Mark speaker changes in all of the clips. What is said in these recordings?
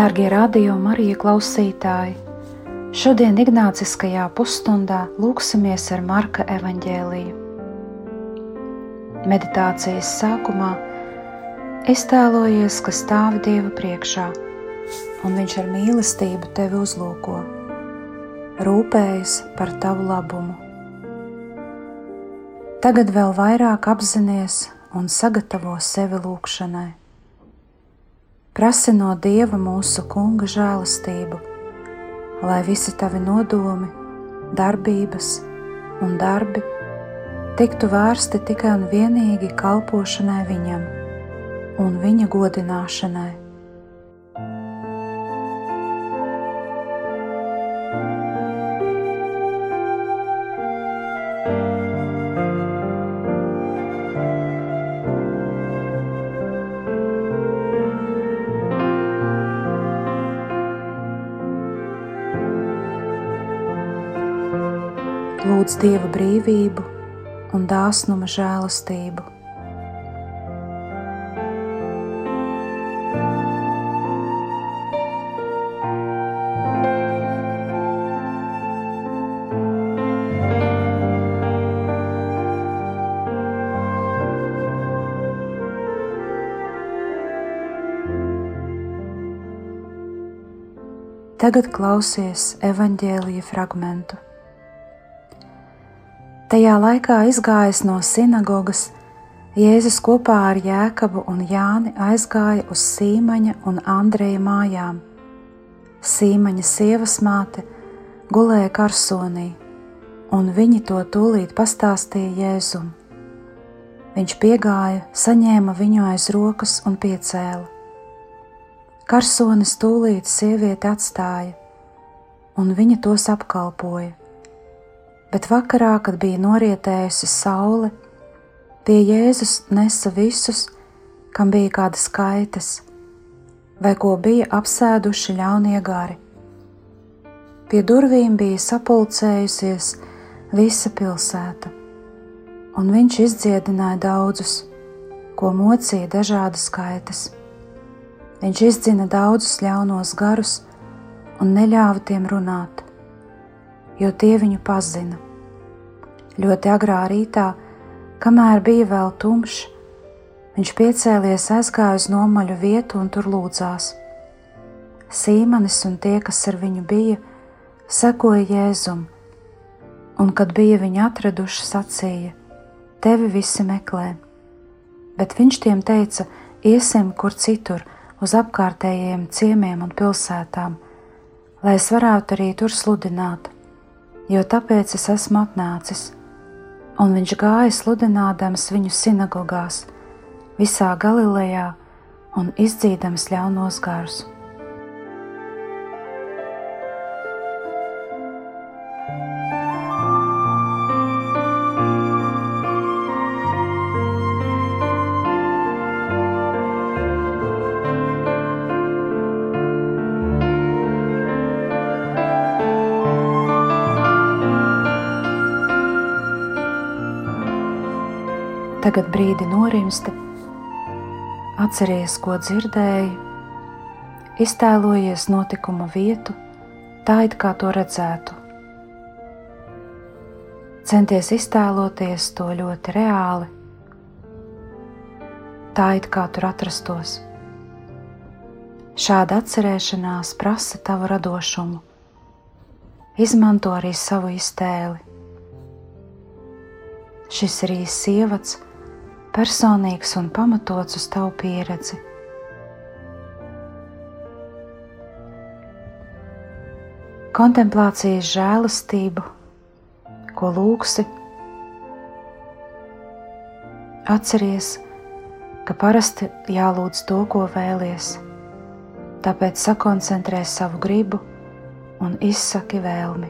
Speaker 1: Darbie radio Marija klausītāji! Šodien Ignāciskajā pusstundā lūksimies ar Marka evaņģēliju. Meditācijas sākumā iztēlojies, ka stāvi Dieva priekšā, un Viņš ar mīlestību tevi uzlūko, rūpējas par tavu labumu. Tagad vēl vairāk apzināties un sagatavo sevi lūgšanai. Prasi no Dieva mūsu Kunga žēlastību, lai visi tavi nodomi, darbības un darbi tiktu vērsti tikai un vienīgi kalpošanai Viņam un Viņa godināšanai. Lūdz Dieva brīvību un dāsnuma žēlastību. Tagad klausies evaņģēlīja fragmentu. Tajā laikā izgājis no sinagogas, Jēzus kopā ar Jēkabu un Jāni aizgāja uz Sīmaņa un Andreja mājām. Sīmaņa sievas māte gulēja karsonī, un viņi to tūlīt pastāstīja Jēzum. Viņš piegāja, saņēma viņu aiz rokas un piecēla. Karsonis tūlīt sievieti atstāja, un viņa tos apkalpoja bet vakarā, kad bija norietējusi saule, pie Jēzus nesa visus, kam bija kādas kaitas, vai ko bija apsēduši ļaunie gari. Pie durvīm bija sapulcējusies visa pilsēta, un viņš izdziedināja daudzus, ko mocīja dažādas kaitas. Viņš izdzina daudzus ļaunos garus un neļāva tiem runāt jo tie viņu pazina. Ļoti agrā rītā, kamēr bija vēl tumšs, viņš piecēlies, aizgāja uz nomaļu vietu un tur lūdzās. Sīmanis un tie, kas ar viņu bija, sekoja Jēzum, un, kad bija viņu atraduši, sacīja: Tevi visi meklē. Bet viņš tiem teica: Iesim kur citur, uz apkārtējiem ciemiemiem un pilsētām, lai es varētu arī tur sludināt jo tāpēc es esmu atnācis. Un viņš gāja sludinādams viņu sinagogās, visā Galilejā un izdzīdams ļaunos garus. Tagad brīdi norimsti, atceries, ko dzirdēji, iztēlojies notikuma vietu, tā it kā to redzētu. Centies iztēloties to ļoti reāli, tā it kā tur atrastos. Šāda atcerēšanās prasa tavu radošumu. Izmanto arī savu iztēli. Šis ir īsts ievads personīgs un pamatots uz tavu pieredzi. Kontemplācijas žēlastību, ko lūgsi, atceries, ka parasti jālūdz to, ko vēlies. Tāpēc sakoncentrē savu gribu un izsaki vēlmi.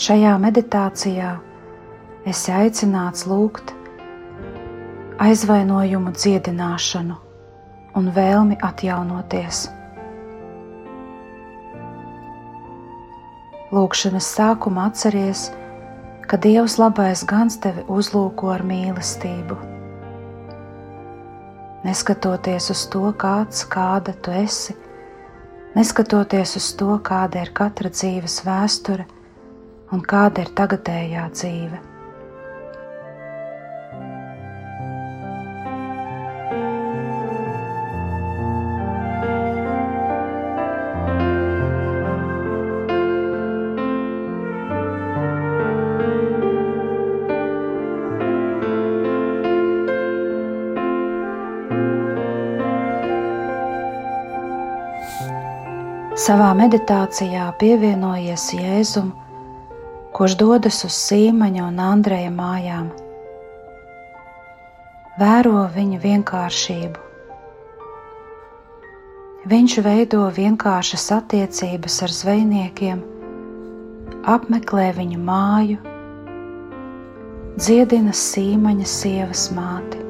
Speaker 1: Šajā meditācijā esi aicināts lūgt aizvainojumu dziedināšanu un vēlmi atjaunoties. Lūkšanas sākumā atceries, ka Dievs labais gans tevi uzlūko ar mīlestību. Neskatoties uz to, kāds, kāda tu esi, neskatoties uz to, kāda ir katra dzīves vēsture un kāda ir tagadējā dzīve. Savā meditācijā pievienojies Jēzum, kurš dodas uz Sīmaņa un Andreja mājām. Vēro viņa vienkāršību. Viņš veido vienkāršas attiecības ar zvejniekiem, apmeklē viņu māju, dziedina Sīmaņa sievas māti.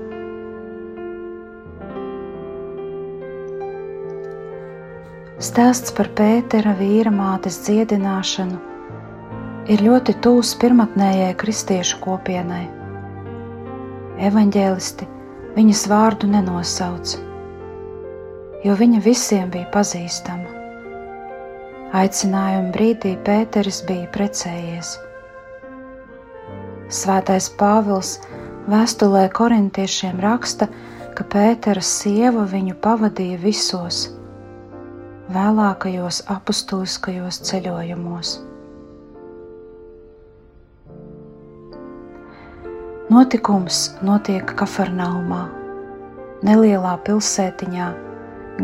Speaker 1: Stāsts par Pētera vīra mātes dziedināšanu ir ļoti tūs pirmotnējai kristiešu kopienai. Evanģēlisti viņas vārdu nenosauc, jo viņa visiem bija pazīstama. Aicinājuma brīdī Pēteris bija precējies. Svētais Pāvils vēstulē korintiešiem raksta, ka Pētera sieva viņu pavadīja visos vēlākajos apustuliskajos ceļojumos. Notikums notiek Kafarnaumā, nelielā pilsētiņā,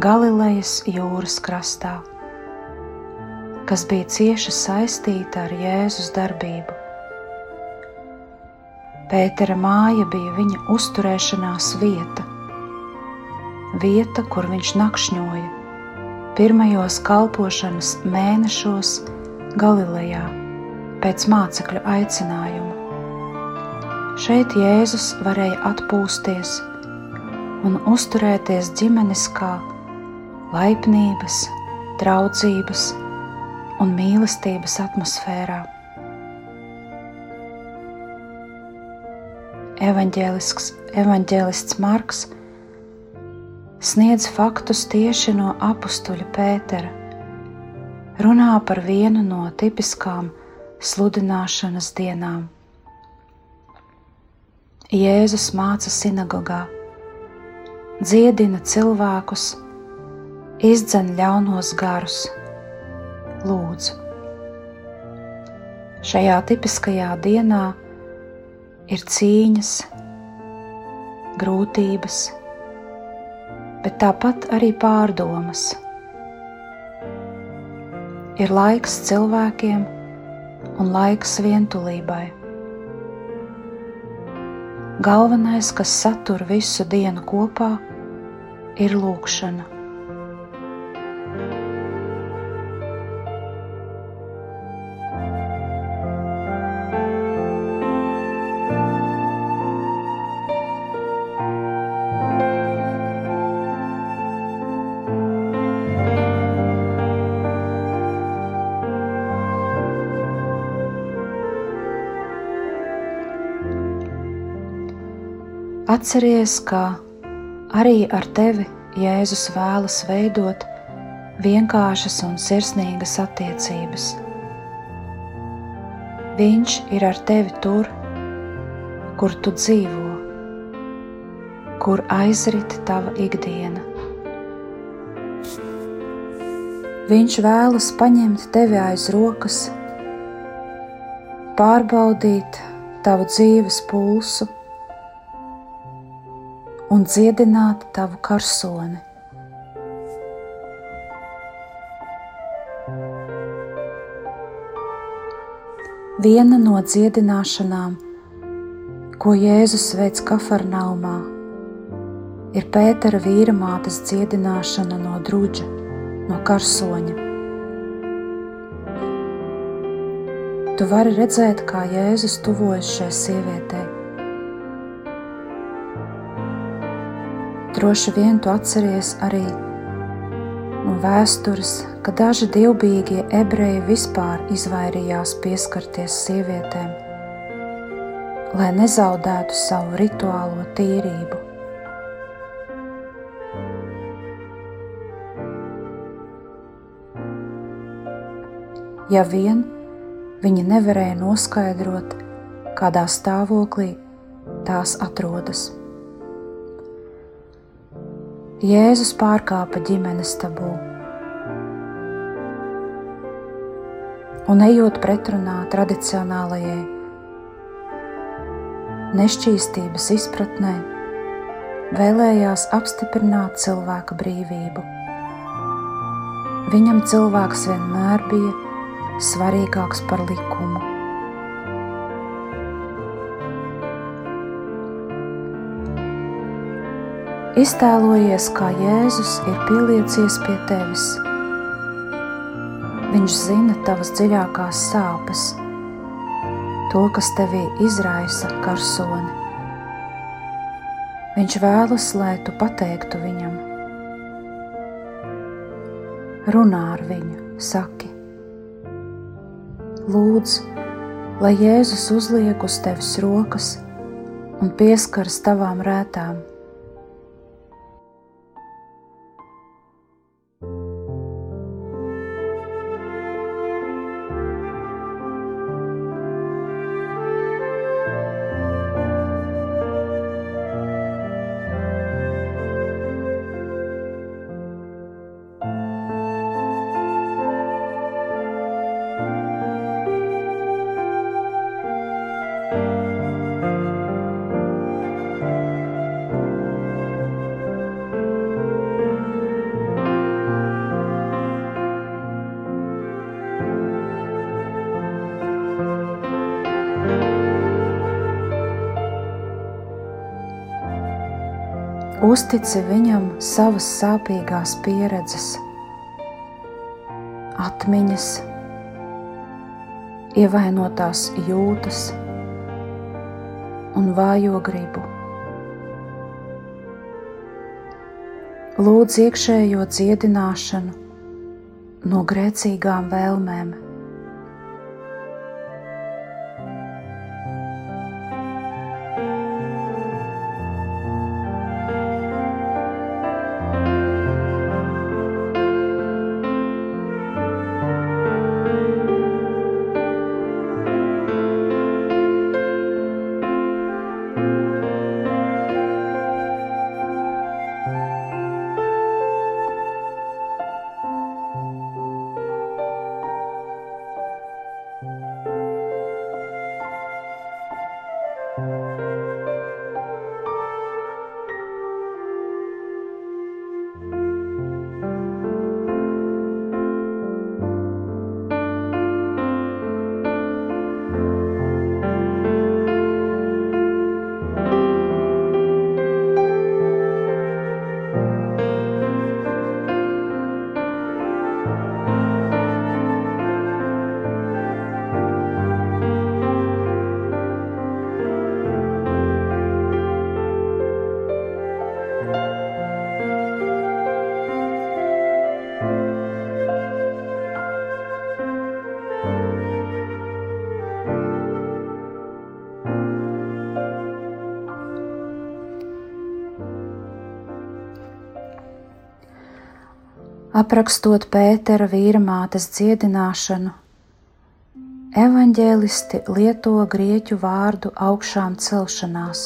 Speaker 1: Galilejas jūras krastā, kas bija cieši saistīta ar Jēzus darbību. Pētera māja bija viņa uzturēšanās vieta, vieta, kur viņš nakšņoja, pirmajos kalpošanas mēnešos Galilejā pēc mācekļu aicinājuma. Šeit Jēzus varēja atpūsties un uzturēties ģimeniskā, laipnības, draudzības un mīlestības atmosfērā. Evanģēlists Marks sniedz faktus tieši no apstuļa Pētera, runā par vienu no tipiskām sludināšanas dienām. Jēzus māca sinagogā, dziedina cilvēkus, izdzen ļaunos garus, lūdzu. Šajā tipiskajā dienā ir cīņas, grūtības, bet tāpat arī pārdomas. Ir laiks cilvēkiem un laiks vientulībai. Galvenais, kas satur visu dienu kopā, ir lūkšana. Atceries, ka arī ar tevi Jēzus vēlas veidot vienkāršas un sirsnīgas attiecības. Viņš ir ar tevi tur, kur tu dzīvo, kur aizrit tava ikdiena. Viņš vēlas paņemt tevi aiz rokas, pārbaudīt tavu dzīves pulsu un dziedināt tavu karsoni. Viena no dziedināšanām, ko Jēzus veids Kafarnaumā, ir Pētera vīra mātes dziedināšana no drudža, no karsoņa. Tu vari redzēt, kā Jēzus tuvojas šai sievietei. Droši vien tu atceries arī no vēstures, ka daži dievbijīgie ebreji vispār izvairījās pieskarties sievietēm, lai nezaudētu savu rituālo tīrību. Ja vien viņi nevarēja noskaidrot, kādā stāvoklī tās atrodas. Jēzus pārkāpa ģimenes tabū. un ejot pretrunā tradicionālajai nešķīstības izpratnē, vēlējās apstiprināt cilvēka brīvību. Viņam cilvēks vienmēr bija svarīgāks par likumu. Iztēlojies, kā Jēzus ir pieliecies pie tevis Viņš zina tavas dziļākās sāpes, to, kas tevī izraisa karsoni. Viņš vēlas, lai tu pateiktu viņam. Runā ar viņu, saki, Lūdzu, lai Jēzus uzliek uz tevis rokas un pieskaras tavām rētām Uztici viņam savas sāpīgās pieredzes, atmiņas, ievainotās jūtas un vājo gribu. Lūdz iekšējo dziedināšanu no grēcīgām vēlmēm. Aprakstot Pētera vīra mātes dziedināšanu, evaņģēlisti lieto grieķu vārdu augšām celšanās.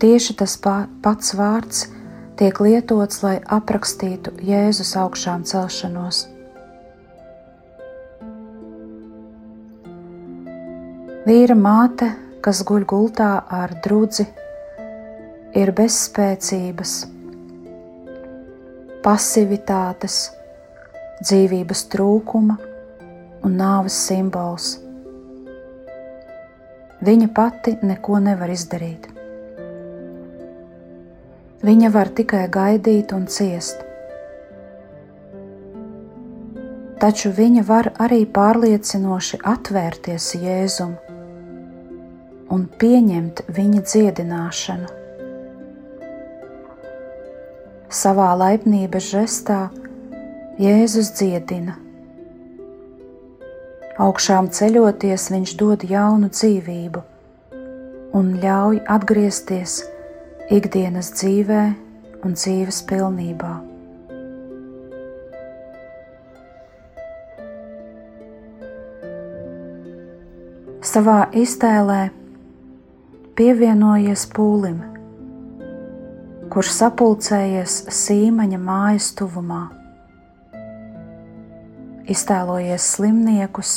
Speaker 1: Tieši tas pats vārds tiek lietots, lai aprakstītu Jēzus augšām celšanos. Vīra māte, kas guļ gultā ar drudzi, ir bezspēcības pasivitātes, dzīvības trūkuma un nāves simbols. Viņa pati neko nevar izdarīt. Viņa var tikai gaidīt un ciest. Taču viņa var arī pārliecinoši atvērties Jēzum un pieņemt viņa dziedināšanu. Savā laipnības žestā Jēzus dziedina. Augšām ceļoties, viņš dod jaunu dzīvību un ļauj atgriezties ikdienas dzīvē un dzīves pilnībā. Savā iztēlē pievienojies pūlim, kurš sapulcējies sīmaņa mājas tuvumā. Iztēlojies slimniekus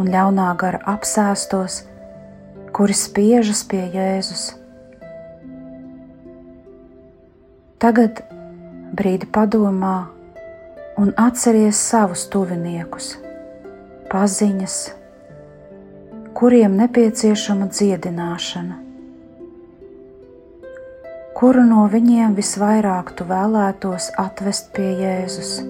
Speaker 1: un ļaunā gara apsēstos, kuri spiežas pie Jēzus. Tagad brīdi padomā un atceries savus tuviniekus, paziņas, kuriem nepieciešama dziedināšana. Kuru no viņiem visvairāk tu vēlētos atvest pie Jēzus?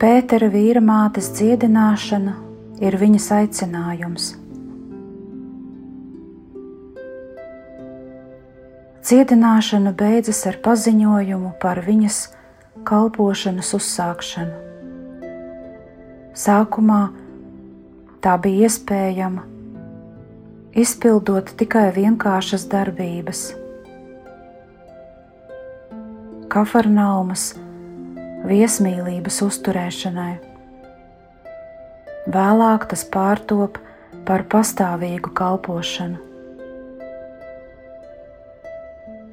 Speaker 1: Pētera vīra mātes dziedināšana ir viņas aicinājums. Dziedināšana beidzas ar paziņojumu par viņas kalpošanas uzsākšanu. Sākumā tā bija iespējama, izpildot tikai vienkāršas darbības. Kafarnaumas viesmīlības uzturēšanai. Vēlāk tas pārtop par pastāvīgu kalpošanu.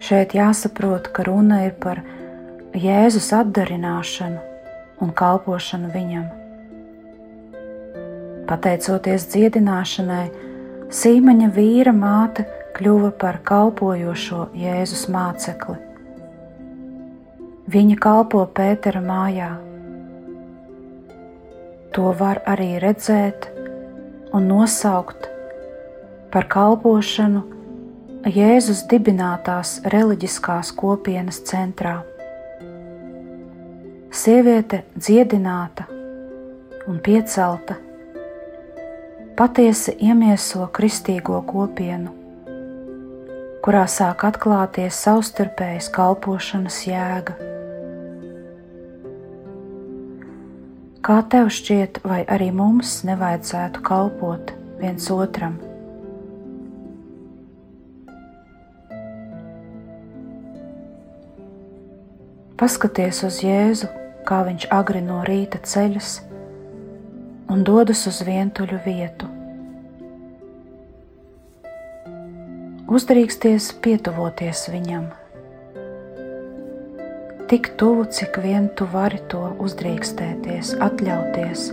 Speaker 1: Šeit jāsaprot, ka runa ir par Jēzus atdarināšanu un kalpošanu viņam. Pateicoties dziedināšanai, Sīmaņa vīra māte kļuva par kalpojošo Jēzus mācekli. Viņa kalpo Pētera mājā. To var arī redzēt un nosaukt par kalpošanu Jēzus dibinātās reliģiskās kopienas centrā. Sieviete dziedināta un piecelta, patiesi iemieso kristīgo kopienu, kurā sāk atklāties savstarpējas kalpošanas jēga. Kā tev šķiet, vai arī mums nevajadzētu kalpot viens otram? Paskaties uz Jēzu, kā viņš agri no rīta ceļas un dodas uz vientuļu vietu. Uzdrīksties pietuvoties viņam tik tuvu, cik vien tu vari to uzdrīkstēties, atļauties.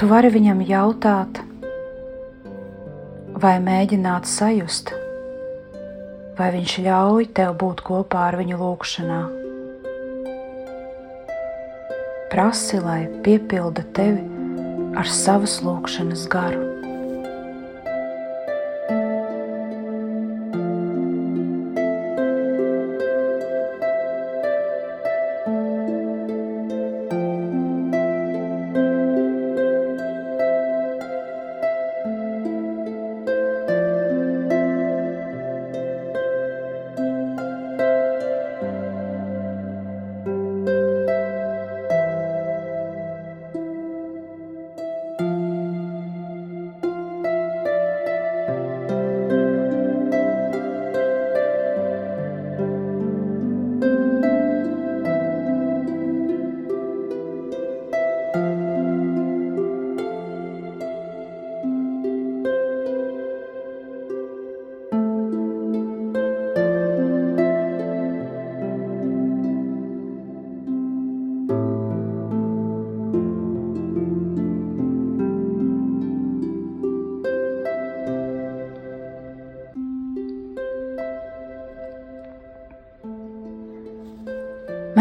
Speaker 1: Tu vari viņam jautāt, vai mēģināt sajust, vai viņš ļauj tev būt kopā ar viņu lūgšanā. Prasi, lai piepilda tevi ar savas lūgšanas garu.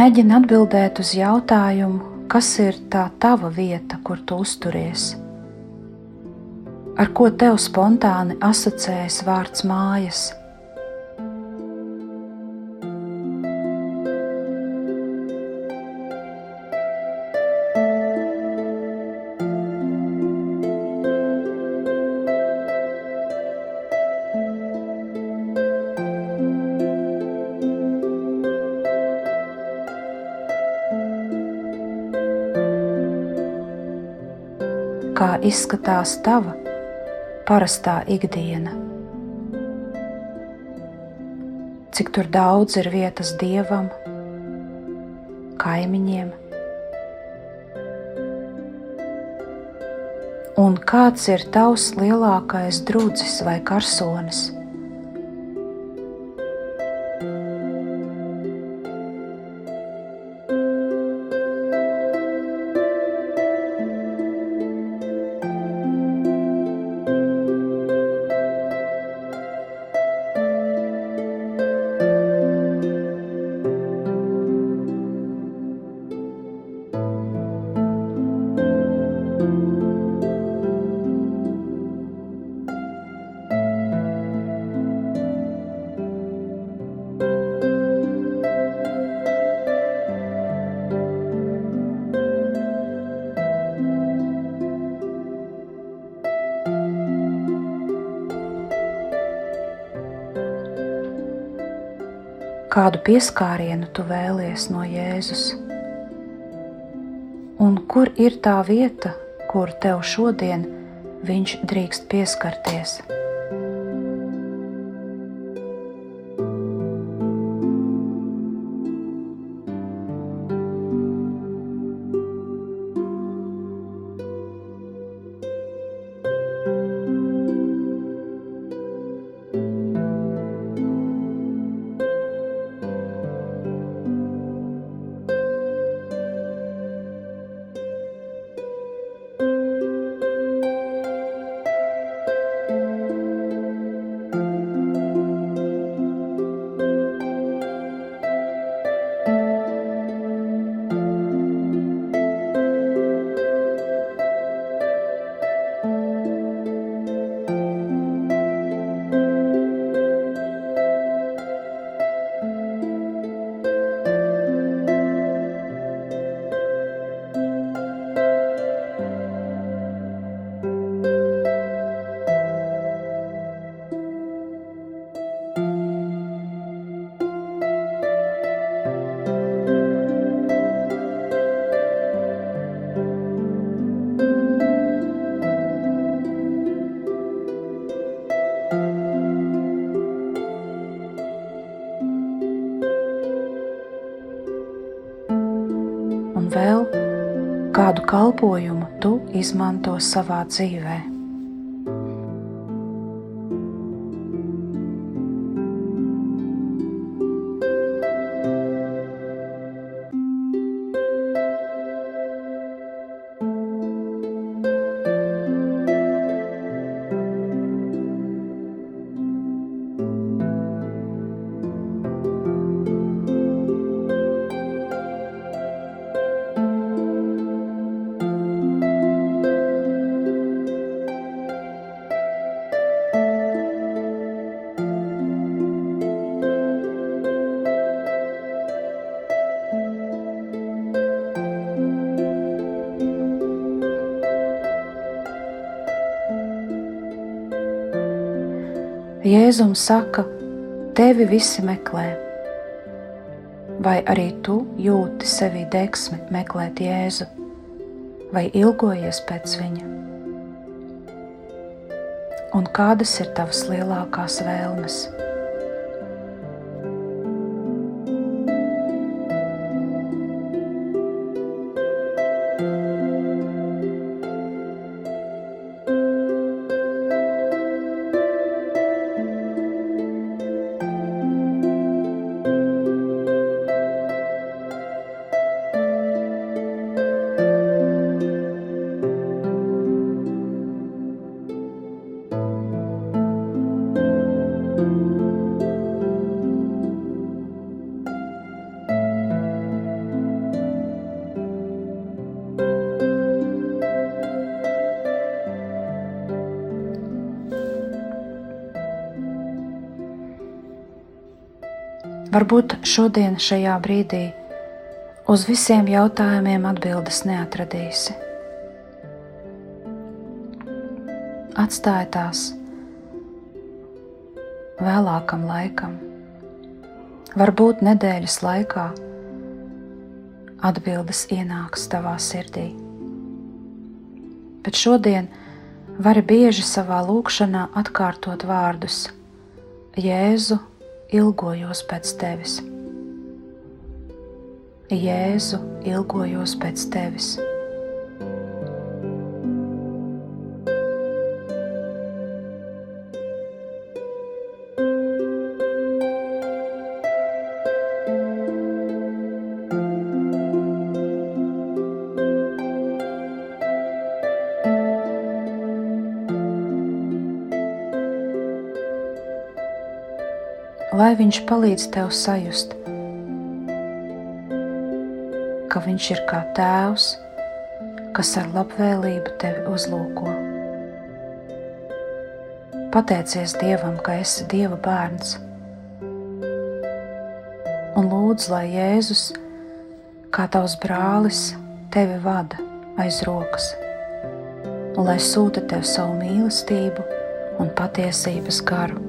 Speaker 1: Mēģini atbildēt uz jautājumu, kas ir tā tava vieta, kur tu uzturies. Ar ko tev spontāni asociējas vārds mājas? Izskatās tava parastā ikdiena. Cik tur daudz ir vietas dievam, kaimiņiem, un kāds ir tavs lielākais drudzis vai karsonis? Kādu pieskārienu tu vēlies no Jēzus? Un kur ir tā vieta, kur tev šodien viņš drīkst pieskarties? Vēl kādu kalpošanu tu izmanto savā dzīvēm. Jēzum saka, tevi visi meklē. Vai arī tu jūti sevi deksmi meklēt Jēzu, vai ilgojies pēc viņa? Un kādas ir tavas lielākās vēlmes? Varbūt šodien, šajā brīdī, uz visiem jautājumiem atbildes neatradīsi. Atstāj tās vēlākam laikam, varbūt nedēļas laikā atbildes ienāks tavā sirdī. Bet šodien vari bieži savā lūkšanā atkārtot vārdus: Jēzu, ilgojos pēc tevis. Jēzu, ilgojos pēc tevis. Lai Viņš palīdz tev sajust, ka Viņš ir kā Tēvs, kas ar labvēlību tevi uzlūko. Pateicies Dievam, ka esi Dieva bērns, un lūdz, lai Jēzus, kā tavs brālis, tevi vada aiz rokas, un lai sūta tev savu mīlestību un patiesības garu.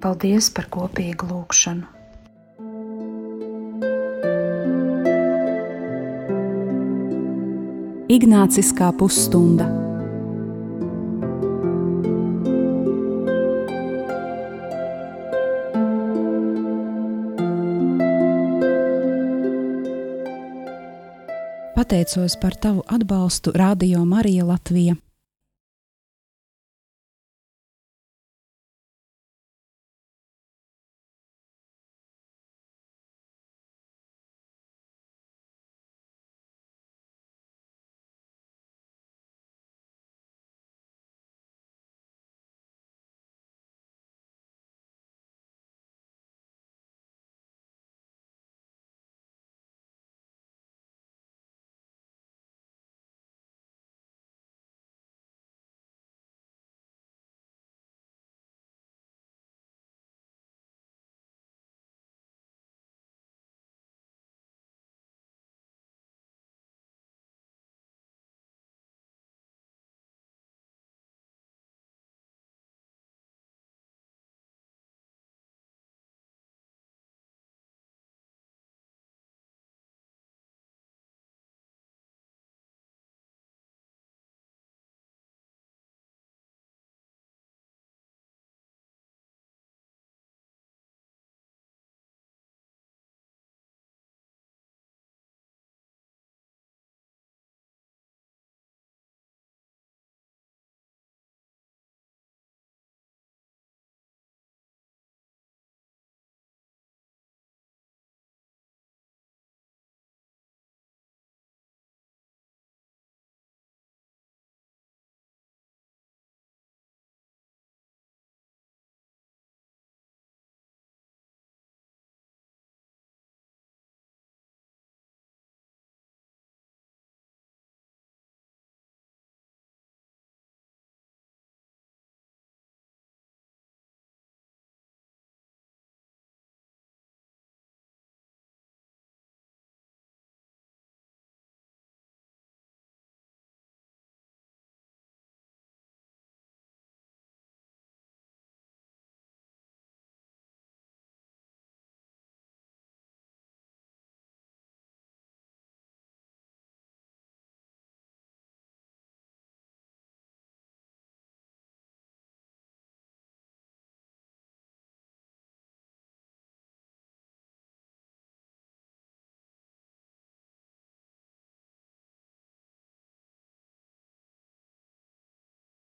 Speaker 1: Paldies par kopīgu lūgšanu!
Speaker 2: Ignāciskā pusstunda. Pateicos par tavu atbalstu Radio Marija Latvija.